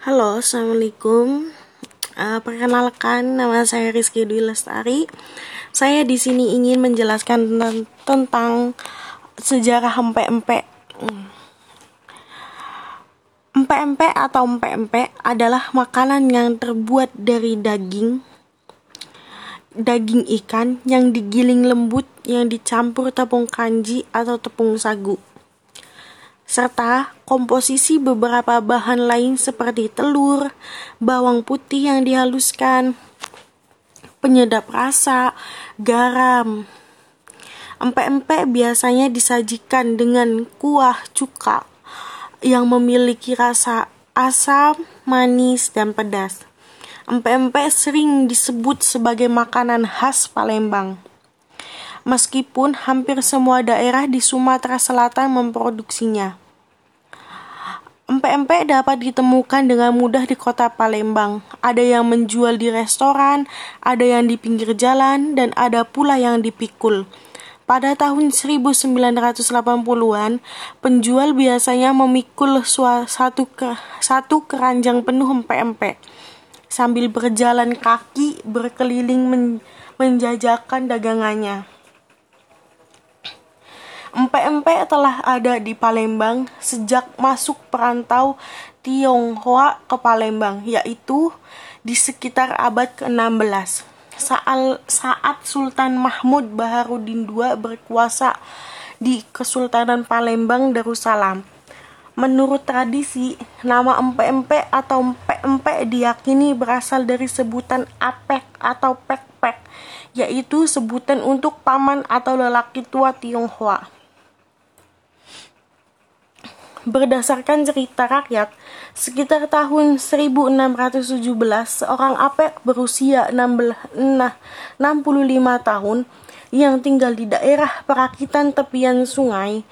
Halo, assalamualaikum. Uh, perkenalkan, nama saya Rizky Dwi Lestari. Saya di sini ingin menjelaskan tentang, sejarah empek-empek. Empek-empek atau empek-empek adalah makanan yang terbuat dari daging, daging ikan yang digiling lembut yang dicampur tepung kanji atau tepung sagu serta komposisi beberapa bahan lain seperti telur, bawang putih yang dihaluskan, penyedap rasa, garam. Empek-empek biasanya disajikan dengan kuah cuka yang memiliki rasa asam, manis, dan pedas. Empek-empek sering disebut sebagai makanan khas Palembang meskipun hampir semua daerah di Sumatera Selatan memproduksinya. Empek-empek dapat ditemukan dengan mudah di kota Palembang. Ada yang menjual di restoran, ada yang di pinggir jalan, dan ada pula yang dipikul. Pada tahun 1980-an, penjual biasanya memikul satu, ke, satu keranjang penuh empek-empek sambil berjalan kaki berkeliling men, menjajakan dagangannya. Empek-empek telah ada di Palembang sejak masuk perantau Tionghoa ke Palembang, yaitu di sekitar abad ke-16. Saat, saat Sultan Mahmud Baharudin II berkuasa di Kesultanan Palembang Darussalam. Menurut tradisi, nama empek-empek atau empek-empek diyakini berasal dari sebutan apek atau pek-pek, yaitu sebutan untuk paman atau lelaki tua Tionghoa. Berdasarkan cerita rakyat, sekitar tahun 1617 seorang apek berusia 65 tahun yang tinggal di daerah perakitan tepian sungai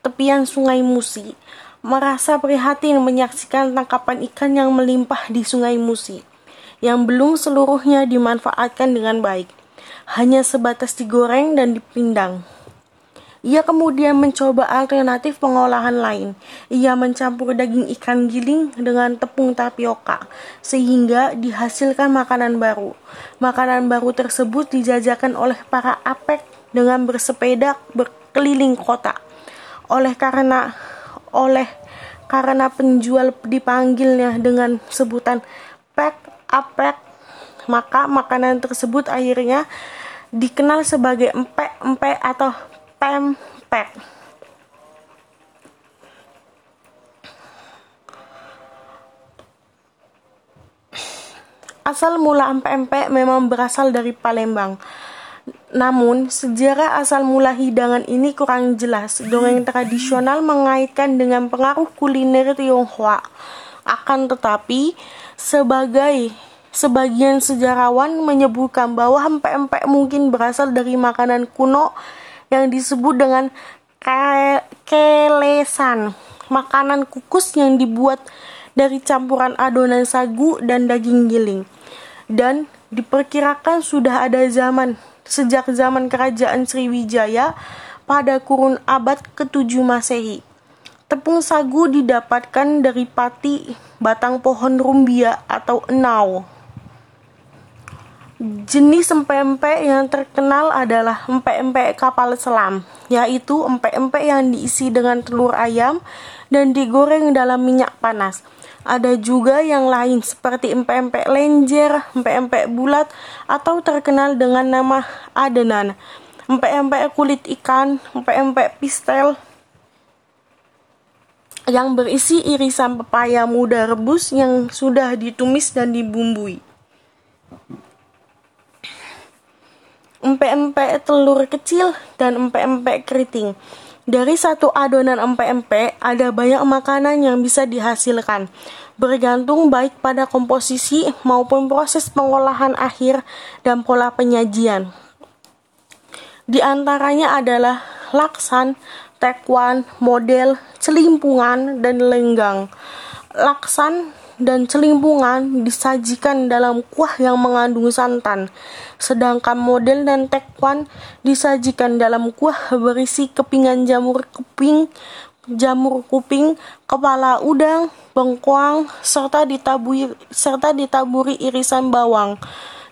tepian sungai Musi merasa prihatin menyaksikan tangkapan ikan yang melimpah di sungai Musi yang belum seluruhnya dimanfaatkan dengan baik hanya sebatas digoreng dan dipindang ia kemudian mencoba alternatif pengolahan lain. Ia mencampur daging ikan giling dengan tepung tapioka, sehingga dihasilkan makanan baru. Makanan baru tersebut dijajakan oleh para apek dengan bersepeda berkeliling kota. Oleh karena oleh karena penjual dipanggilnya dengan sebutan pek apek, maka makanan tersebut akhirnya dikenal sebagai empek-empek atau pempek Asal mula empek-empek memang berasal dari Palembang. Namun, sejarah asal mula hidangan ini kurang jelas. Dongeng tradisional mengaitkan dengan pengaruh kuliner Tionghoa. Akan tetapi, sebagai sebagian sejarawan menyebutkan bahwa empek-empek mungkin berasal dari makanan kuno yang disebut dengan kelesan, makanan kukus yang dibuat dari campuran adonan sagu dan daging giling. Dan diperkirakan sudah ada zaman sejak zaman kerajaan Sriwijaya pada kurun abad ke-7 Masehi. Tepung sagu didapatkan dari pati batang pohon rumbia atau enau. Jenis empek-empek yang terkenal adalah empek-empek kapal selam, yaitu empek-empek yang diisi dengan telur ayam dan digoreng dalam minyak panas. Ada juga yang lain seperti empek-empek lenjer, empek-empek bulat, atau terkenal dengan nama adenan, empek-empek kulit ikan, empek-empek pistel, yang berisi irisan pepaya muda rebus yang sudah ditumis dan dibumbui. Empek-empek telur kecil dan empek-empek keriting. Dari satu adonan empek-empek, ada banyak makanan yang bisa dihasilkan, bergantung baik pada komposisi maupun proses pengolahan akhir dan pola penyajian. Di antaranya adalah laksan, tekwan, model, celimpungan, dan lenggang. Laksan dan celimpungan disajikan dalam kuah yang mengandung santan, sedangkan model dan tekwan disajikan dalam kuah berisi kepingan jamur kuping, jamur kuping, kepala udang, bengkoang, serta ditaburi, serta ditaburi irisan bawang,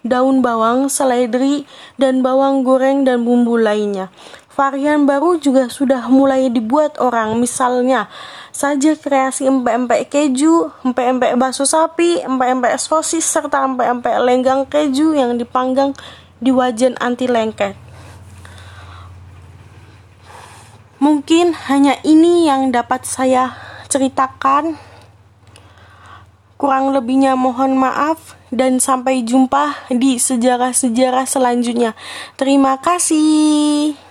daun bawang, seledri, dan bawang goreng dan bumbu lainnya. Varian baru juga sudah mulai dibuat orang, misalnya saja kreasi empek-empek keju, empek-empek bakso sapi, empek-empek sosis, serta empek-empek lenggang keju yang dipanggang di wajan anti lengket. Mungkin hanya ini yang dapat saya ceritakan. Kurang lebihnya mohon maaf dan sampai jumpa di sejarah-sejarah selanjutnya. Terima kasih.